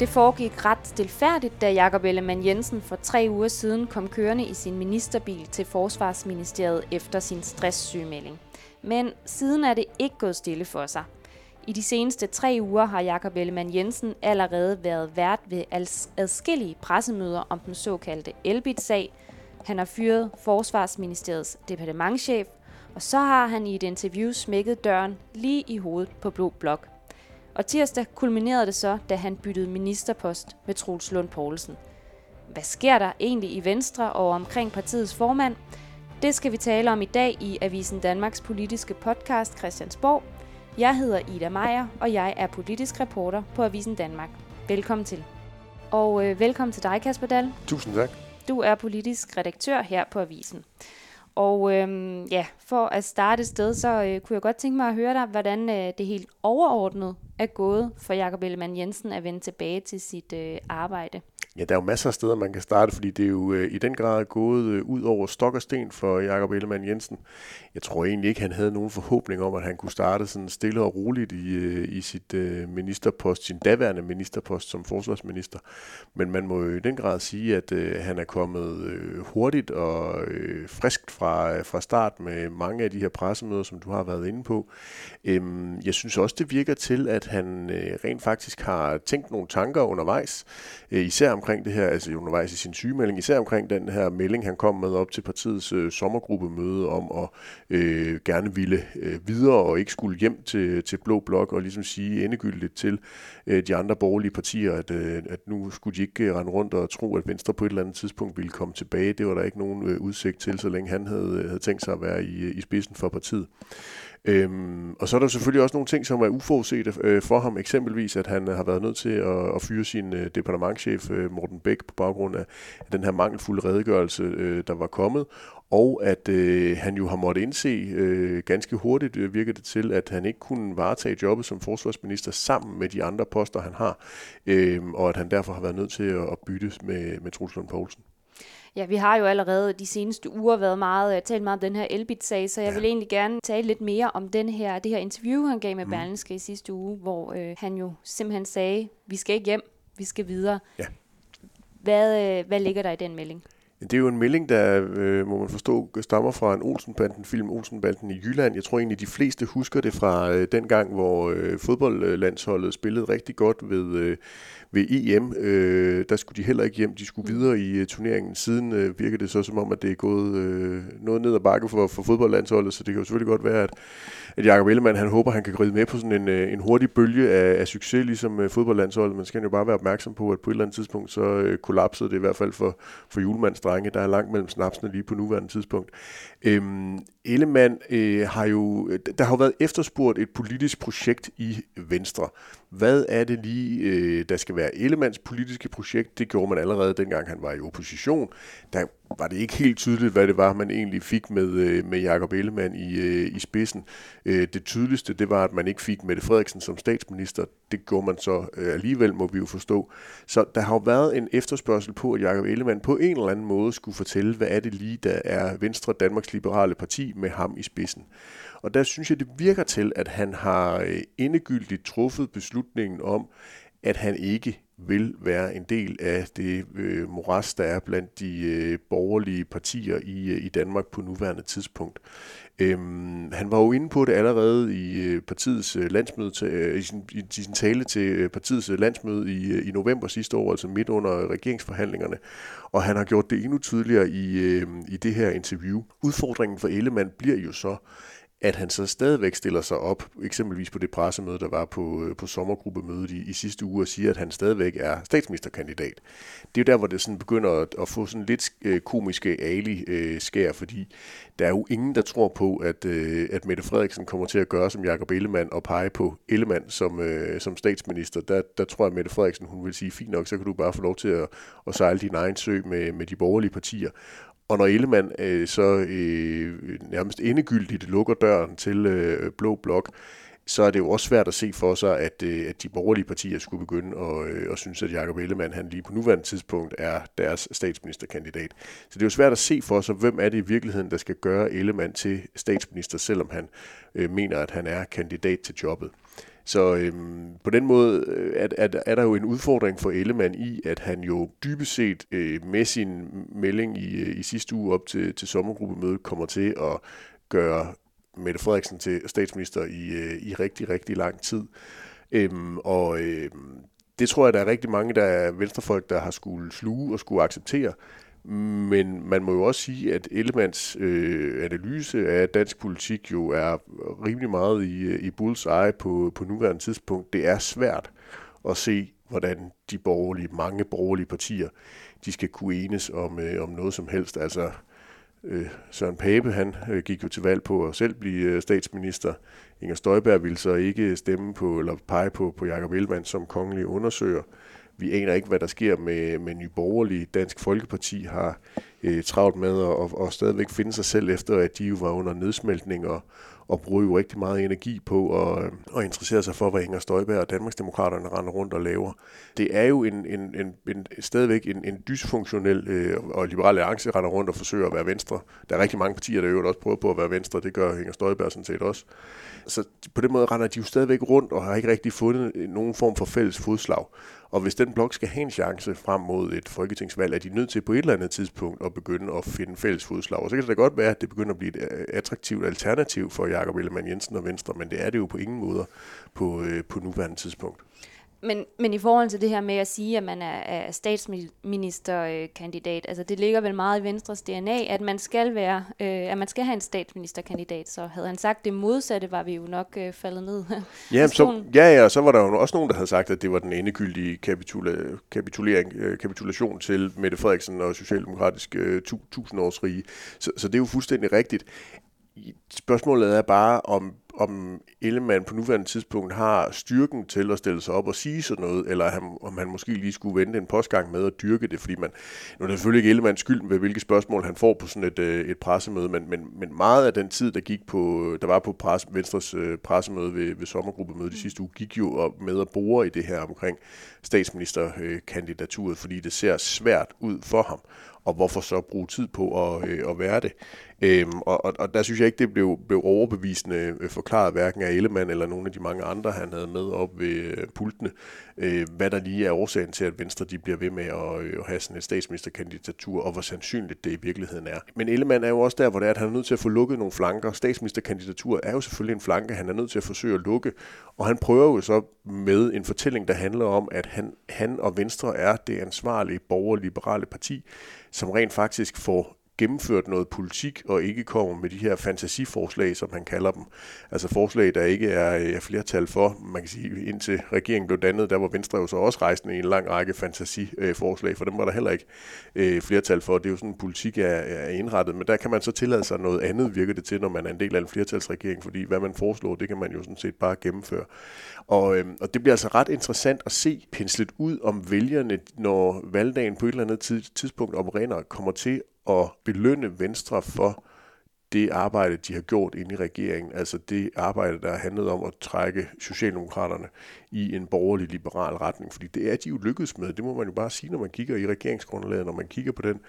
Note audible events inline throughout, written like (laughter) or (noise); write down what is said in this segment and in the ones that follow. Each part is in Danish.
Det foregik ret stilfærdigt, da Jakob Ellemann Jensen for tre uger siden kom kørende i sin ministerbil til Forsvarsministeriet efter sin stresssygemelding. Men siden er det ikke gået stille for sig. I de seneste tre uger har Jakob Ellemann Jensen allerede været vært ved adskillige pressemøder om den såkaldte Elbit-sag. Han har fyret Forsvarsministeriets departementchef, og så har han i et interview smækket døren lige i hovedet på Blå Blok. Og tirsdag kulminerede det så, da han byttede ministerpost med Troels Lund Poulsen. Hvad sker der egentlig i Venstre og omkring partiets formand? Det skal vi tale om i dag i Avisen Danmarks politiske podcast Christiansborg. Jeg hedder Ida Meier, og jeg er politisk reporter på Avisen Danmark. Velkommen til. Og øh, velkommen til dig, Kasper Dahl. Tusind tak. Du er politisk redaktør her på Avisen. Og øhm, ja, for at starte et sted, så øh, kunne jeg godt tænke mig at høre dig, hvordan øh, det helt overordnet er gået for Jakob Ellemann Jensen at vende tilbage til sit øh, arbejde. Ja, der er jo masser af steder, man kan starte, fordi det er jo øh, i den grad gået øh, ud over stok og sten for Jakob Ellemann Jensen. Jeg tror egentlig ikke, han havde nogen forhåbning om, at han kunne starte sådan stille og roligt i, øh, i sit øh, ministerpost, sin daværende ministerpost som forsvarsminister. Men man må jo i den grad sige, at øh, han er kommet øh, hurtigt og øh, friskt fra, fra start med mange af de her pressemøder, som du har været inde på. Øhm, jeg synes også, det virker til, at han øh, rent faktisk har tænkt nogle tanker undervejs, øh, især om omkring det her, altså undervejs i sin sygemelding, især omkring den her melding, han kom med op til partiets øh, sommergruppemøde om at øh, gerne ville øh, videre og ikke skulle hjem til, til Blå Blok og ligesom sige endegyldigt til øh, de andre borgerlige partier, at, øh, at nu skulle de ikke øh, rende rundt og tro, at Venstre på et eller andet tidspunkt ville komme tilbage. Det var der ikke nogen øh, udsigt til, så længe han havde, øh, havde tænkt sig at være i, øh, i spidsen for partiet. Øhm, og så er der selvfølgelig også nogle ting, som er uforudset øh, for ham. Eksempelvis, at han øh, har været nødt til at, at fyre sin øh, departementchef øh, Morten Bæk på baggrund af, af den her mangelfulde redegørelse, øh, der var kommet. Og at øh, han jo har måttet indse øh, ganske hurtigt, øh, virker det til, at han ikke kunne varetage jobbet som forsvarsminister sammen med de andre poster, han har. Øh, og at han derfor har været nødt til at, at bytte med, med Truls Lund Poulsen. Ja, vi har jo allerede de seneste uger været meget, uh, talt meget om den her Elbit-sag, så jeg ja. vil egentlig gerne tale lidt mere om den her, det her interview, han gav med mm. Berlingske i sidste uge, hvor uh, han jo simpelthen sagde, vi skal ikke hjem, vi skal videre. Ja. Hvad, uh, hvad ligger der i den melding? Det er jo en melding, der, øh, må man forstå, stammer fra en Olsenbanden-film, Olsenbanden i Jylland. Jeg tror egentlig, de fleste husker det fra øh, den gang, hvor øh, fodboldlandsholdet spillede rigtig godt ved, øh, ved EM. Øh, der skulle de heller ikke hjem, de skulle videre i uh, turneringen. Siden uh, virker det så som om, at det er gået uh, noget ned ad bakke for, for fodboldlandsholdet, så det kan jo selvfølgelig godt være, at, at Jacob Ellemann, han håber, han kan gride med på sådan en, øh, en hurtig bølge af, af succes, ligesom øh, fodboldlandsholdet. Man skal jo bare være opmærksom på, at på et eller andet tidspunkt, så øh, kollapsede det i hvert fald for, for julemands drenge. Der er langt mellem snapsene lige på nuværende tidspunkt. Øhm, Ellemann øh, har jo, der har jo været efterspurgt et politisk projekt i Venstre. Hvad er det lige, øh, der skal være Ellemanns politiske projekt? Det gjorde man allerede dengang han var i opposition. Der var det ikke helt tydeligt, hvad det var, man egentlig fik med, øh, med Jakob Ellemann i, øh, i spidsen. Øh, det tydeligste, det var, at man ikke fik Mette Frederiksen som statsminister. Det gjorde man så alligevel, må vi jo forstå. Så der har jo været en efterspørgsel på, at Jakob Ellemann på en eller anden måde skulle fortælle, hvad er det lige, der er Venstre, Danmarks Liberale Parti, med ham i spidsen. Og der synes jeg, det virker til, at han har endegyldigt truffet beslutningen om, at han ikke vil være en del af det øh, moras, der er blandt de øh, borgerlige partier i, øh, i Danmark på nuværende tidspunkt. Øhm, han var jo inde på det allerede i øh, partiets øh, landsmøde, til, øh, i, sin, i sin tale til øh, partiets øh, landsmøde i, øh, i november sidste år, altså midt under regeringsforhandlingerne, og han har gjort det endnu tydeligere i, øh, i det her interview. Udfordringen for Ellemann bliver jo så, at han så stadigvæk stiller sig op, eksempelvis på det pressemøde, der var på, øh, på sommergruppemødet i, i sidste uge, og siger, at han stadigvæk er statsministerkandidat. Det er jo der, hvor det sådan begynder at, at få sådan lidt øh, komiske ali-skær, fordi der er jo ingen, der tror på, at, øh, at Mette Frederiksen kommer til at gøre som Jakob Ellemann og pege på Ellemann som, som statsminister. Der, der tror jeg, at Mette Frederiksen hun vil sige, fint nok, så kan du bare få lov til at, at sejle din egen sø med, med de borgerlige partier. Og når Ellemann øh, så øh, nærmest endegyldigt lukker døren til øh, Blå Blok, så er det jo også svært at se for sig, at, øh, at de borgerlige partier skulle begynde at, øh, at synes, at Jacob Ellemann han lige på nuværende tidspunkt er deres statsministerkandidat. Så det er jo svært at se for sig, hvem er det i virkeligheden, der skal gøre Ellemann til statsminister, selvom han øh, mener, at han er kandidat til jobbet. Så øhm, på den måde øh, er, er, er der jo en udfordring for Ellemann i, at han jo dybest set øh, med sin melding i, øh, i sidste uge op til, til sommergruppemødet kommer til at gøre Mette Frederiksen til statsminister i, øh, i rigtig, rigtig lang tid. Øhm, og øhm, det tror jeg, der er rigtig mange, der er venstrefolk, der har skulle sluge og skulle acceptere. Men man må jo også sige, at Ellemands øh, analyse af dansk politik jo er rimelig meget i, i bullseye på, på nuværende tidspunkt. Det er svært at se, hvordan de borgerlige, mange borgerlige partier, de skal kunne enes om, øh, om noget som helst. Altså, øh, Søren Pape, han øh, gik jo til valg på at selv blive øh, statsminister. Inger Støjberg ville så ikke stemme på, eller pege på, på Jacob Ellemann som kongelig undersøger. Vi aner ikke, hvad der sker med, med Nye Borgerlige. Dansk Folkeparti har øh, travlt med at og, og stadigvæk finde sig selv efter, at de jo var under nedsmeltning og, og bruger jo rigtig meget energi på at, at interessere sig for, hvad Inger Støjberg og Danmarksdemokraterne render rundt og laver. Det er jo en, en, en, en stadigvæk en, en dysfunktionel, øh, og Liberale Alliance render rundt og forsøger at være venstre. Der er rigtig mange partier, der jo også prøver på at være venstre, det gør Inger Støjberg sådan set også. Så på den måde render de jo stadigvæk rundt og har ikke rigtig fundet nogen form for fælles fodslag. Og hvis den blok skal have en chance frem mod et folketingsvalg, er de nødt til på et eller andet tidspunkt at begynde at finde fælles fodslag. Og så kan det da godt være, at det begynder at blive et øh, attraktivt alternativ for Jakob Ellemann Jensen og Venstre, men det er det jo på ingen måde på, øh, på nuværende tidspunkt. Men, men i forhold til det her med at sige, at man er, er statsministerkandidat, altså det ligger vel meget i Venstres DNA, at man skal være, øh, at man skal have en statsministerkandidat. Så havde han sagt det modsatte, var vi jo nok øh, faldet ned. (laughs) ja, så, ja, ja, så var der jo også nogen, der havde sagt, at det var den endegyldige kapitula, kapitulering, øh, kapitulation til Mette Frederiksen og Socialdemokratisk øh, tusindårsrige. Så, så det er jo fuldstændig rigtigt. Spørgsmålet er bare, om om Ellemann på nuværende tidspunkt har styrken til at stille sig op og sige sådan noget, eller han, om han måske lige skulle vente en postgang med at dyrke det, fordi man, nu er det selvfølgelig ikke Ellemanns skyld ved, hvilke spørgsmål han får på sådan et, øh, et pressemøde, men, men, men meget af den tid, der gik på, der var på pres, Venstres øh, pressemøde ved, ved sommergruppemødet de sidste uge, gik jo med at bore i det her omkring statsministerkandidaturet, fordi det ser svært ud for ham og hvorfor så bruge tid på at, øh, at være det. Øhm, og, og, og der synes jeg ikke, det blev, blev overbevisende øh, forklaret hverken af Ellemann eller nogle af de mange andre, han havde med op ved øh, pultene, øh, hvad der lige er årsagen til, at Venstre de bliver ved med at, øh, at have sådan et statsministerkandidatur, og hvor sandsynligt det i virkeligheden er. Men Ellemann er jo også der, hvor det er, at han er nødt til at få lukket nogle flanker. Statsministerkandidatur er jo selvfølgelig en flanke, han er nødt til at forsøge at lukke, og han prøver jo så med en fortælling, der handler om, at han, han og Venstre er det ansvarlige borgerliberale parti, som rent faktisk får gennemført noget politik og ikke kommer med de her fantasiforslag, som han kalder dem. Altså forslag, der ikke er, flertal for. Man kan sige, indtil regeringen blev dannet, der var Venstre jo så også rejsende i en lang række fantasiforslag, for dem var der heller ikke øh, flertal for. Det er jo sådan, politik er, er indrettet, men der kan man så tillade sig noget andet, virker det til, når man er en del af en flertalsregering, fordi hvad man foreslår, det kan man jo sådan set bare gennemføre. Og, øh, og det bliver altså ret interessant at se penslet ud om vælgerne, når valgdagen på et eller andet tidspunkt om kommer til at belønne Venstre for det arbejde, de har gjort inde i regeringen, altså det arbejde, der har handlet om at trække Socialdemokraterne i en borgerlig liberal retning, fordi det er de jo lykkedes med, det må man jo bare sige, når man kigger i regeringsgrundlaget, når man kigger på den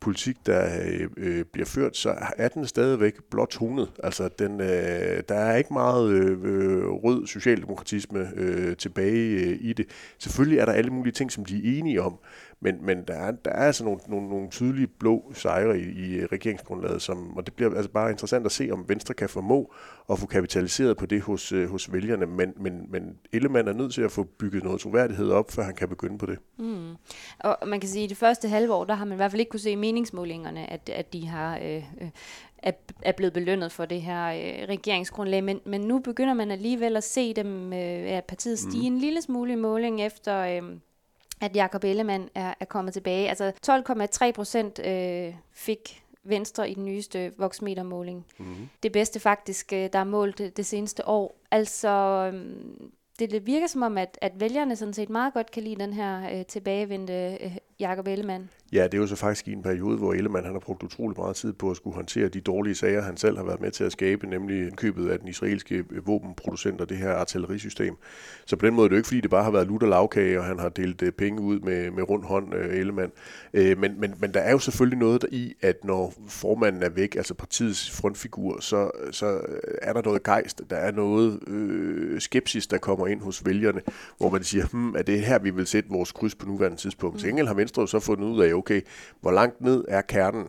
politik, der øh, bliver ført, så er den stadigvæk blot tonet. Altså, den, øh, der er ikke meget øh, rød socialdemokratisme øh, tilbage øh, i det. Selvfølgelig er der alle mulige ting, som de er enige om, men, men der, er, der er altså nogle, nogle, nogle tydelige blå sejre i, i regeringsgrundlaget, som, og det bliver altså bare interessant at se, om Venstre kan formå at få kapitaliseret på det hos, øh, hos vælgerne, men, men, men Ellemann er nødt til at få bygget noget troværdighed op, før han kan begynde på det. Mm. Og man kan sige, at i det første halve år, der har man i hvert fald ikke kunne se i meningsmålingerne, at, at de har... Øh, øh, er, er blevet belønnet for det her øh, regeringsgrundlag, men, men nu begynder man alligevel at se dem, øh, at partiet stige mm. en lille smule i måling efter, øh, at Jakob Ellemann er, er kommet tilbage. Altså 12,3 procent øh, fik Venstre i den nyeste voksmetermåling. Mm-hmm. Det bedste faktisk, øh, der er målt det, det seneste år. Altså, øhm, det, det virker som om, at, at vælgerne sådan set meget godt kan lide den her øh, tilbagevendte øh, Jakob Ellemann. Ja, det er jo så faktisk i en periode, hvor Ellemann han har brugt utrolig meget tid på at skulle håndtere de dårlige sager, han selv har været med til at skabe, nemlig købet af den israelske våbenproducent og det her artillerisystem. Så på den måde er det jo ikke, fordi det bare har været lutter lavkage, og han har delt øh, penge ud med, med rund hånd, øh, Ellemann. Øh, men, men, men der er jo selvfølgelig noget der i, at når formanden er væk, altså partiets frontfigur, så, så er der noget gejst, der er noget øh, skepsis, der kommer ind hos vælgerne, hvor man siger, hmm, er det her, vi vil sætte vores kryds på nuværende tidspunkt. Mm. Til gengæld har Venstre jo så fundet ud af, okay, hvor langt ned er kernen?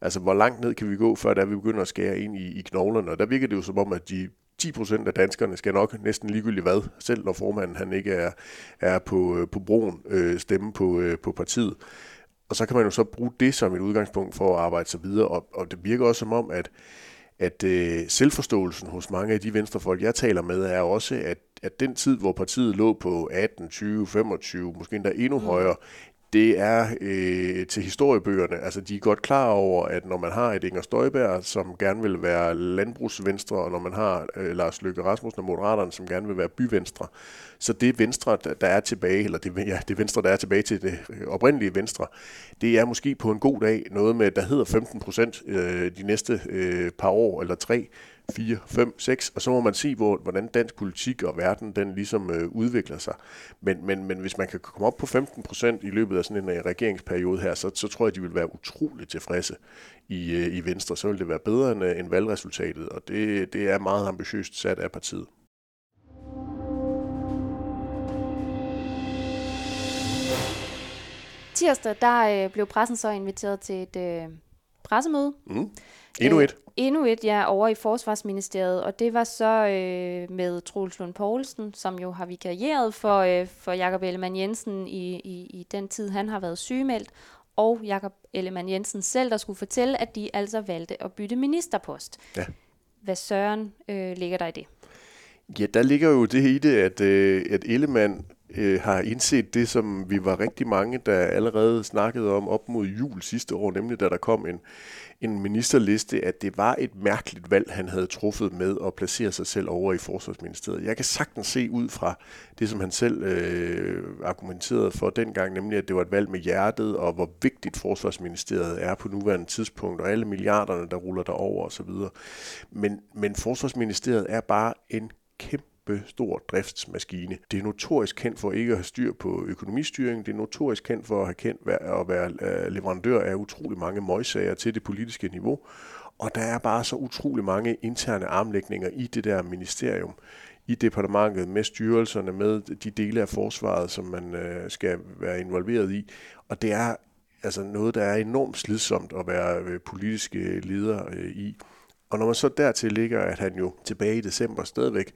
Altså, hvor langt ned kan vi gå, før der vi begynder at skære ind i, i knoglerne? Og der virker det jo som om, at de 10 procent af danskerne skal nok næsten ligegyldigt hvad, selv når formanden han ikke er, er på, øh, på broen, øh, stemme på, øh, på partiet. Og så kan man jo så bruge det som et udgangspunkt for at arbejde sig videre, og, og det virker også som om, at, at øh, selvforståelsen hos mange af de venstrefolk, jeg taler med, er også, at, at den tid, hvor partiet lå på 18, 20, 25, måske endda endnu mm. højere, det er øh, til historiebøgerne. Altså, de er godt klar over, at når man har et Inger Støjberg, som gerne vil være landbrugsvenstre, og når man har øh, Lars Løkke Rasmussen og Moderaterne, som gerne vil være byvenstre, så det venstre, der er tilbage, eller det, ja, det venstre, der er tilbage til det øh, oprindelige venstre, det er måske på en god dag noget med, der hedder 15 procent øh, de næste øh, par år eller tre, 4, 5, 6, og så må man se, hvor, hvordan dansk politik og verden den ligesom øh, udvikler sig. Men, men, men hvis man kan komme op på 15 procent i løbet af sådan en uh, regeringsperiode her, så, så tror jeg, de vil være utroligt tilfredse i, uh, i Venstre. Så vil det være bedre end, uh, end valgresultatet, og det, det er meget ambitiøst sat af partiet. Tirsdag, der øh, blev pressen så inviteret til et øh, pressemøde. Mm. Endnu et. Endnu et, ja, over i Forsvarsministeriet, og det var så øh, med Troels Lund Poulsen, som jo har vikarieret for, øh, for Jakob Ellemann Jensen i, i, i den tid, han har været sygemeldt, og Jakob Ellemann Jensen selv, der skulle fortælle, at de altså valgte at bytte ministerpost. Ja. Hvad søren øh, ligger der i det? Ja, der ligger jo det i det, at, øh, at Ellemann øh, har indset det, som vi var rigtig mange, der allerede snakkede om op mod jul sidste år, nemlig da der kom en, en ministerliste, at det var et mærkeligt valg, han havde truffet med at placere sig selv over i Forsvarsministeriet. Jeg kan sagtens se ud fra det, som han selv øh, argumenterede for dengang, nemlig at det var et valg med hjertet, og hvor vigtigt Forsvarsministeriet er på nuværende tidspunkt, og alle milliarderne, der ruller derover osv. Men, men Forsvarsministeriet er bare en kæmpe kæmpe stor driftsmaskine. Det er notorisk kendt for ikke at have styr på økonomistyring. Det er notorisk kendt for at have kendt at være øh, leverandør af utrolig mange møgsager til det politiske niveau. Og der er bare så utrolig mange interne armlægninger i det der ministerium i departementet med styrelserne, med de dele af forsvaret, som man øh, skal være involveret i. Og det er altså noget, der er enormt slidsomt at være øh, politiske øh, leder øh, i. Og når man så dertil ligger, at han jo tilbage i december stadigvæk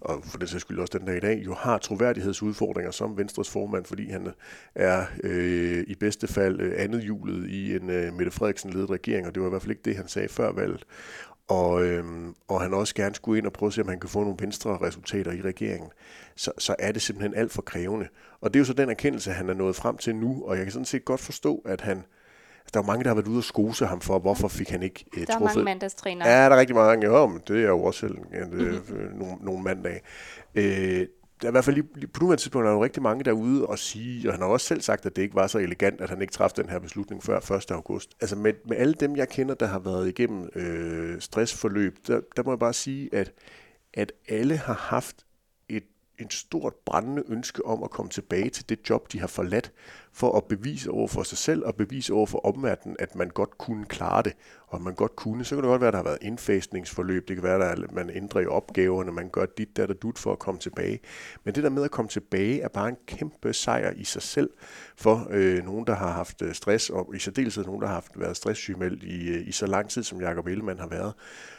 og for det sags skyld også den dag i dag, jo har troværdighedsudfordringer som Venstres formand, fordi han er øh, i bedste fald øh, andet hjulet i en øh, Mette Frederiksen-ledet regering, og det var i hvert fald ikke det, han sagde før valget. Og, øhm, og han også gerne skulle ind og prøve at se, om han kan få nogle venstre resultater i regeringen, så, så er det simpelthen alt for krævende. Og det er jo så den erkendelse, han er nået frem til nu, og jeg kan sådan set godt forstå, at han der er mange, der har været ude og skose ham for, hvorfor fik han ikke uh, Der er mange mandagstræner. Ja, der er rigtig mange. Jo, men det er jo også selv mm-hmm. nogle, nogle mandage. Øh, der er i hvert fald lige, på nuværende tidspunkt er der jo rigtig mange derude og sige, og han har også selv sagt, at det ikke var så elegant, at han ikke træffede den her beslutning før 1. august. Altså med, med alle dem, jeg kender, der har været igennem øh, stressforløb, der, der må jeg bare sige, at, at alle har haft en stort brændende ønske om at komme tilbage til det job, de har forladt, for at bevise over for sig selv og bevise over for omverdenen, at man godt kunne klare det, og man godt kunne. Så kan det godt være, at der har været indfasningsforløb, det kan være, at man ændrer i opgaverne, man gør dit, der, der dut for at komme tilbage. Men det der med at komme tilbage er bare en kæmpe sejr i sig selv for øh, nogen, der har haft øh, stress, og i særdeleshed nogen, der har haft været stresssygemeldt i, øh, i så lang tid, som Jacob Ellemann har været.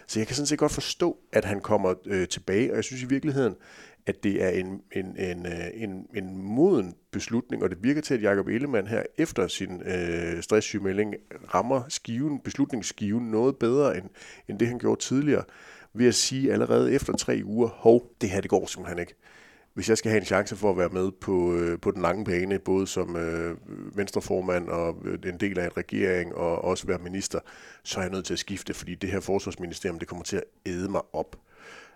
Så jeg kan sådan set godt forstå, at han kommer øh, tilbage, og jeg synes i virkeligheden, at det er en, en, en, øh, en, en moden beslutning, og det virker til, at Jacob Ellemann her efter sin øh, stresssygemelding rammer skiven, beslutningsskiven noget bedre, end, end det han gjorde tidligere, ved at sige allerede efter tre uger, hov, det her det går simpelthen ikke. Hvis jeg skal have en chance for at være med på, øh, på den lange bane, både som øh, venstreformand og øh, en del af en regering, og også være minister, så er jeg nødt til at skifte, fordi det her forsvarsministerium, det kommer til at æde mig op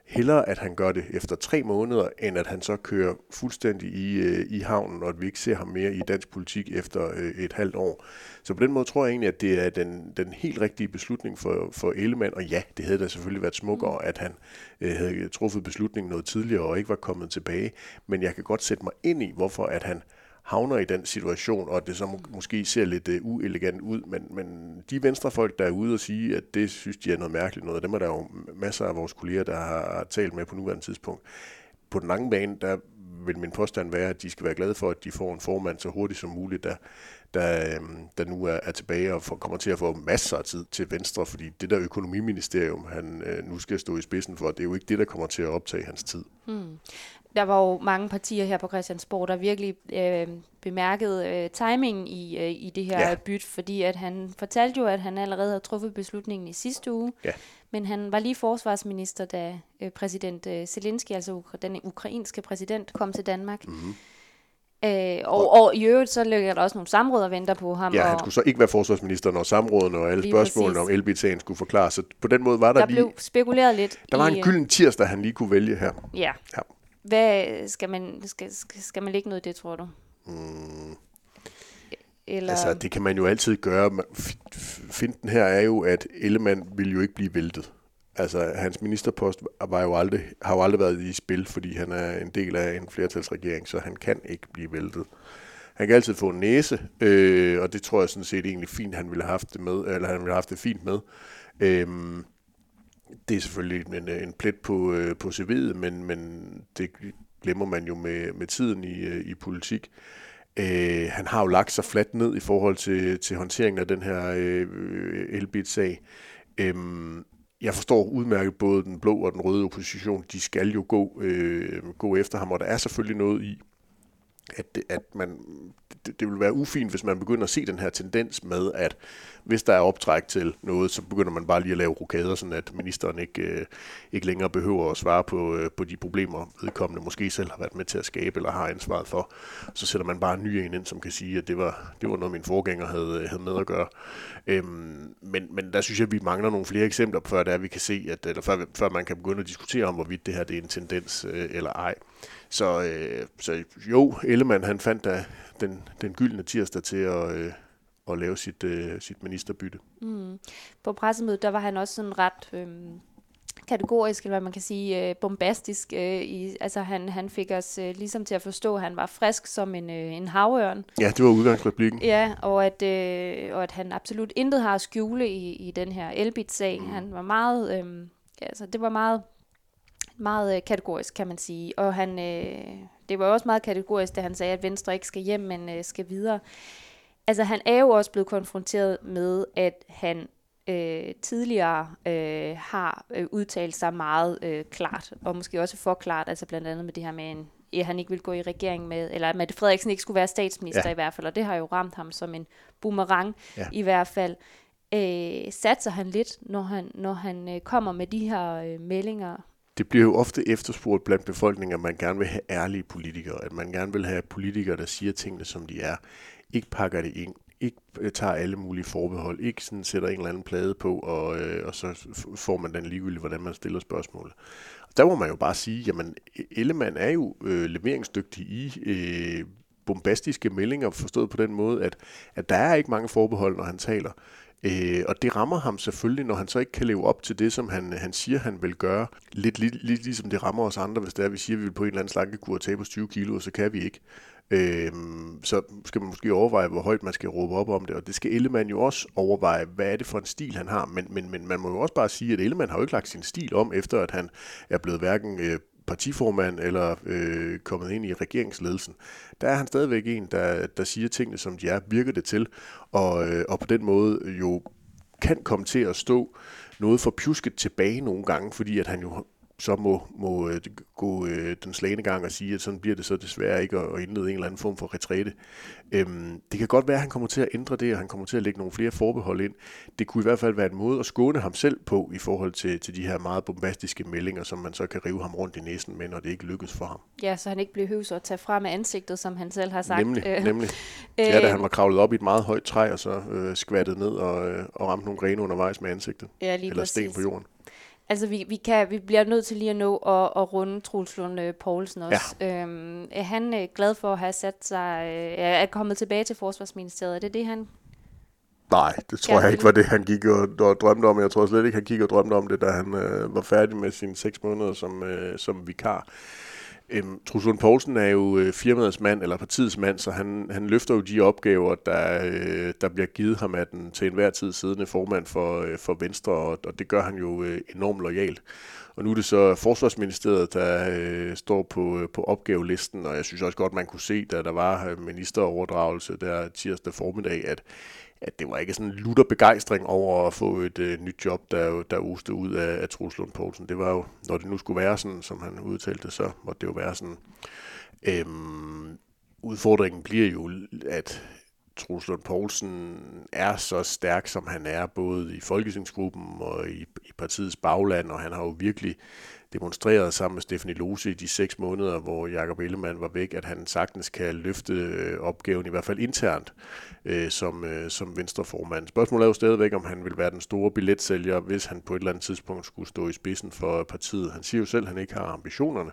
hellere, at han gør det efter tre måneder, end at han så kører fuldstændig i, øh, i havnen, og at vi ikke ser ham mere i dansk politik efter øh, et halvt år. Så på den måde tror jeg egentlig, at det er den, den helt rigtige beslutning for, for Ellemann, og ja, det havde da selvfølgelig været smukkere, at han øh, havde truffet beslutningen noget tidligere og ikke var kommet tilbage, men jeg kan godt sætte mig ind i, hvorfor at han havner i den situation, og det så må, måske ser lidt uh, uelegant ud, men, men de venstrefolk, der er ude og sige, at det synes de er noget mærkeligt noget, dem er der jo masser af vores kolleger, der har talt med på nuværende tidspunkt, på den lange bane, der vil min påstand være, at de skal være glade for, at de får en formand så hurtigt som muligt, der, der, øhm, der nu er, er tilbage og for, kommer til at få masser af tid til Venstre, fordi det der økonomiministerium, han øh, nu skal stå i spidsen for, det er jo ikke det, der kommer til at optage hans tid. Hmm. Der var jo mange partier her på Christiansborg, der virkelig øh, bemærkede øh, timingen i, øh, i det her ja. byt, fordi at han fortalte jo, at han allerede havde truffet beslutningen i sidste uge, ja. Men han var lige forsvarsminister, da øh, præsident øh, Zelensky, altså den ukrainske præsident, kom til Danmark. Mm-hmm. Øh, og, og i øvrigt så ligger der også nogle samråd og venter på ham. Ja, og han skulle så ikke være forsvarsminister, når samrådene og alle spørgsmålene om LBT'en skulle forklare. Så på den måde var der, der lige... Der blev spekuleret lidt. Der var i, en gylden tirsdag, han lige kunne vælge her. Ja. ja. Hvad, skal, man, skal, skal man lægge noget i det, tror du? Mm. Eller... Altså, det kan man jo altid gøre. Finden her er jo, at Ellemann vil jo ikke blive væltet. Altså, hans ministerpost var jo aldrig, har jo aldrig været i spil, fordi han er en del af en flertalsregering, så han kan ikke blive væltet. Han kan altid få en næse, øh, og det tror jeg sådan set egentlig fint, han ville have haft det med, eller han ville have haft det fint med. Øh, det er selvfølgelig en, en plet på, øh, på CV'et, men, men det glemmer man jo med, med tiden i, øh, i politik. Øh, han har jo lagt sig fladt ned i forhold til, til håndteringen af den her øh, Elbit-sag. Øh, jeg forstår udmærket både den blå og den røde opposition, de skal jo gå, øh, gå efter ham, og der er selvfølgelig noget i, at, at man, det, det vil være ufint, hvis man begynder at se den her tendens med, at hvis der er optræk til noget, så begynder man bare lige at lave rokader, sådan at ministeren ikke, øh, ikke længere behøver at svare på, øh, på de problemer, vedkommende måske selv har været med til at skabe eller har ansvaret for. Så sætter man bare en ny en ind, som kan sige, at det var, det var noget, min forgænger havde, øh, havde med at gøre. Øhm, men, men der synes jeg, at vi mangler nogle flere eksempler, før det er, vi kan se, at, eller før, før man kan begynde at diskutere om, hvorvidt det her det er en tendens øh, eller ej. Så, øh, så jo, Ellemann han fandt da den, den gyldne tirsdag til at, øh, at lave sit, øh, sit ministerbytte. Mm. På pressemødet, der var han også sådan ret... Øh kategorisk, eller hvad man kan sige, øh, bombastisk. Øh, i, altså han, han fik os øh, ligesom til at forstå, at han var frisk som en, øh, en havørn. Ja, det var udgangsreplikken. Ja, og at, øh, og at han absolut intet har at skjule i, i den her Elbit-sag. Mm. Han var meget, øh, altså det var meget, meget øh, kategorisk, kan man sige. Og han, øh, det var også meget kategorisk, da han sagde, at Venstre ikke skal hjem, men øh, skal videre. Altså han er jo også blevet konfronteret med, at han øh, tidligere øh, har øh, udtalt sig meget øh, klart, og måske også for klart, altså blandt andet med det her med, en, at han ikke vil gå i regering med, eller at Mette Frederiksen ikke skulle være statsminister ja. i hvert fald, og det har jo ramt ham som en boomerang ja. i hvert fald. Øh, satser han lidt, når han, når han øh, kommer med de her øh, meldinger det bliver jo ofte efterspurgt blandt befolkningen, at man gerne vil have ærlige politikere, at man gerne vil have politikere, der siger tingene, som de er, ikke pakker det ind, ikke tager alle mulige forbehold, ikke sådan sætter en eller anden plade på, og, øh, og så får man den ligegyldigt, hvordan man stiller spørgsmål. Og der må man jo bare sige, jamen Ellemann er jo øh, leveringsdygtig i øh, bombastiske meldinger, forstået på den måde, at, at der er ikke mange forbehold, når han taler. Øh, og det rammer ham selvfølgelig, når han så ikke kan leve op til det, som han, han siger, han vil gøre. Lidt, lidt, lidt ligesom det rammer os andre, hvis det er, at vi siger, at vi vil på en eller anden slankekur tabe os 20 kilo, og så kan vi ikke. Øh, så skal man måske overveje, hvor højt man skal råbe op om det, og det skal Ellemann jo også overveje, hvad er det for en stil, han har. Men, men, men man må jo også bare sige, at Ellemann har jo ikke lagt sin stil om, efter at han er blevet hverken øh, partiformand eller øh, kommet ind i regeringsledelsen. Der er han stadigvæk en, der, der siger tingene, som de er, virker det til, og, øh, og på den måde jo kan komme til at stå noget for pjusket tilbage nogle gange, fordi at han jo så må, må øh, gå øh, den slagende gang og sige, at sådan bliver det så desværre ikke at, at indlede en eller anden form for retræte. Øhm, det kan godt være, at han kommer til at ændre det, og han kommer til at lægge nogle flere forbehold ind. Det kunne i hvert fald være en måde at skåne ham selv på i forhold til, til de her meget bombastiske meldinger, som man så kan rive ham rundt i næsen med, når det ikke lykkes for ham. Ja, så han ikke behøver at tage fra med ansigtet, som han selv har sagt. Nemlig, øh, nemlig. (laughs) Ja, da han var kravlet op i et meget højt træ, og så øh, skvattet ned og, øh, og ramte nogle grene undervejs med ansigtet. Ja, lige Eller præcis. sten på jorden. Altså, vi, vi, kan, vi bliver nødt til lige at nå at, at runde Truls Lund øh, Poulsen også. Ja. Øhm, er han øh, glad for at have sat sig, øh, er kommet tilbage til Forsvarsministeriet? Er det det, han Nej, det tror jeg ikke var det, han gik og, og drømte om. Jeg tror slet ikke, han gik og drømte om det, da han øh, var færdig med sine seks måneder som, øh, som vikar. Øhm, Truls Lund Poulsen er jo øh, firmaets mand, eller partiets mand, så han, han løfter jo de opgaver, der, øh, der bliver givet ham af den til enhver tid siddende formand for, øh, for Venstre, og, og det gør han jo øh, enormt lojalt. Og nu er det så Forsvarsministeriet, der øh, står på, øh, på opgavelisten, og jeg synes også godt, man kunne se, da der var øh, ministeroverdragelse der tirsdag formiddag, at at det var ikke sådan en lutter begejstring over at få et øh, nyt job, der, der uste ud af, af Troels Lund Poulsen. Det var jo, når det nu skulle være sådan, som han udtalte, så måtte det jo være sådan. Øhm, udfordringen bliver jo, at Troels Lund Poulsen er så stærk, som han er, både i Folketingsgruppen og i, i partiets bagland, og han har jo virkelig demonstreret sammen med Stefanie Lose i de seks måneder, hvor Jakob Ellemann var væk, at han sagtens kan løfte øh, opgaven, i hvert fald internt, øh, som, øh, som venstreformand. Spørgsmålet er jo stadigvæk, om han vil være den store billetsælger, hvis han på et eller andet tidspunkt skulle stå i spidsen for partiet. Han siger jo selv, at han ikke har ambitionerne,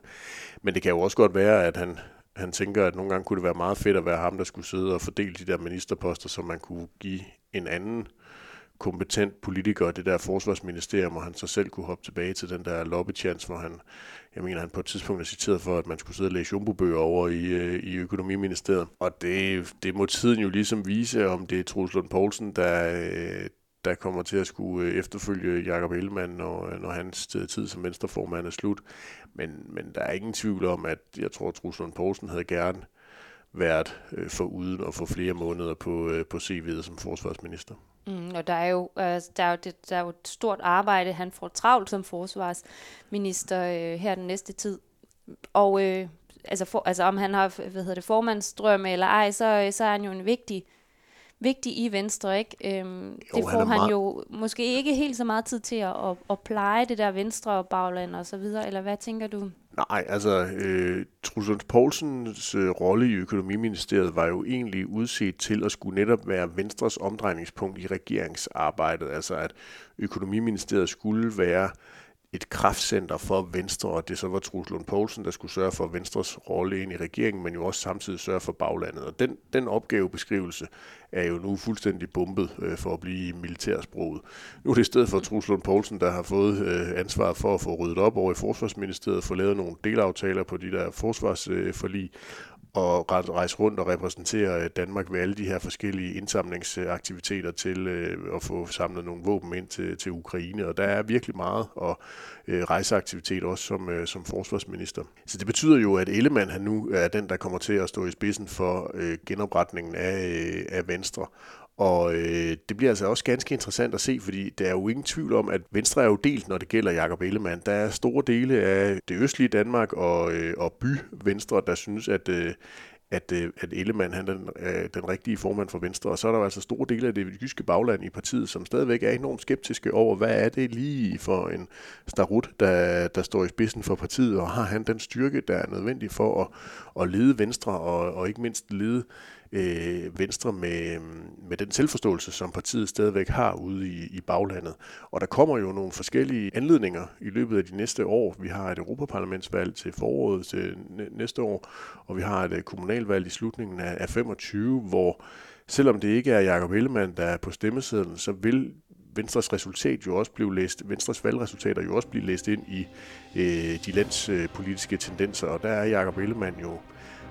men det kan jo også godt være, at han, han tænker, at nogle gange kunne det være meget fedt at være ham, der skulle sidde og fordele de der ministerposter, som man kunne give en anden kompetent politiker, det der forsvarsministerium, og han så selv kunne hoppe tilbage til den der lobbychance, hvor han, jeg mener, han på et tidspunkt er citeret for, at man skulle sidde og læse jumbobøger over i, øh, i økonomiministeriet. Og det, det må tiden jo ligesom vise, om det er Truls Lund Poulsen, der, øh, der kommer til at skulle øh, efterfølge Jakob Ellemann, når, øh, når hans øh, tid som venstreformand er slut. Men, men der er ingen tvivl om, at jeg tror, at Truslund Poulsen havde gerne været øh, for uden og få flere måneder på, øh, på CV'et som forsvarsminister. Mm, og der er, jo, øh, der, er jo det, der er jo et stort arbejde. Han får travlt som forsvarsminister øh, her den næste tid. Og øh, altså, for, altså om han har hvad hedder det, formandsdrøm eller ej, så, så er han jo en vigtig vigtig i Venstre, ikke? Øhm, jo, det får han, han meget... jo måske ikke helt så meget tid til at, at, at pleje det der Venstre og bagland og så videre, eller hvad tænker du? Nej, altså øh, Truls Poulsens øh, rolle i økonomiministeriet var jo egentlig udset til at skulle netop være Venstres omdrejningspunkt i regeringsarbejdet, altså at økonomiministeriet skulle være et kraftcenter for Venstre, og det så var Truls Lund Poulsen, der skulle sørge for Venstres rolle ind i regeringen, men jo også samtidig sørge for baglandet. Og den, den opgavebeskrivelse er jo nu fuldstændig bumpet øh, for at blive militærsproget. Nu er det i stedet for Truls Lund Poulsen, der har fået øh, ansvaret for at få ryddet op over i Forsvarsministeriet, få lavet nogle delaftaler på de der forsvarsforlig, øh, og rejse rundt og repræsentere øh, Danmark ved alle de her forskellige indsamlingsaktiviteter til øh, at få samlet nogle våben ind til, til Ukraine. Og der er virkelig meget og øh, rejseaktivitet også som, øh, som forsvarsminister. Så det betyder jo, at Ellemann han nu er den, der kommer til at stå i spidsen for øh, genopretningen af, øh, af Venstre. Og øh, det bliver altså også ganske interessant at se, fordi der er jo ingen tvivl om, at Venstre er jo delt, når det gælder Jakob Ellemann. Der er store dele af det østlige Danmark og, øh, og by Venstre, der synes, at, øh, at, øh, at Ellemann han er den, øh, den rigtige formand for Venstre. Og så er der jo altså store dele af det jyske bagland i partiet, som stadigvæk er enormt skeptiske over, hvad er det lige for en starut, der, der står i spidsen for partiet, og har han den styrke, der er nødvendig for at, at lede Venstre, og, og ikke mindst lede øh, Venstre med, øh, med den selvforståelse, som partiet stadigvæk har ude i, i baglandet. Og der kommer jo nogle forskellige anledninger i løbet af de næste år. Vi har et Europaparlamentsvalg til foråret til næste år, og vi har et øh, kommunalvalg i slutningen af, af 25, hvor selvom det ikke er Jakob Ellemann, der er på stemmesedlen, så vil Venstres resultat jo også blive læst, Venstres valgresultater jo også blive læst ind i øh, de landspolitiske tendenser, og der er Jakob Ellemann jo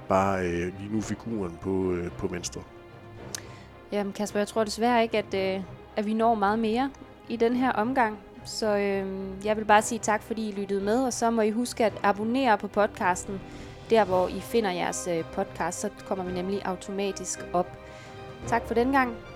bare øh, lige nu figuren på, øh, på venstre. Jamen Kasper, jeg tror desværre ikke, at, øh, at vi når meget mere i den her omgang. Så øh, jeg vil bare sige tak, fordi I lyttede med, og så må I huske at abonnere på podcasten. Der, hvor I finder jeres øh, podcast, så kommer vi nemlig automatisk op. Tak for den gang.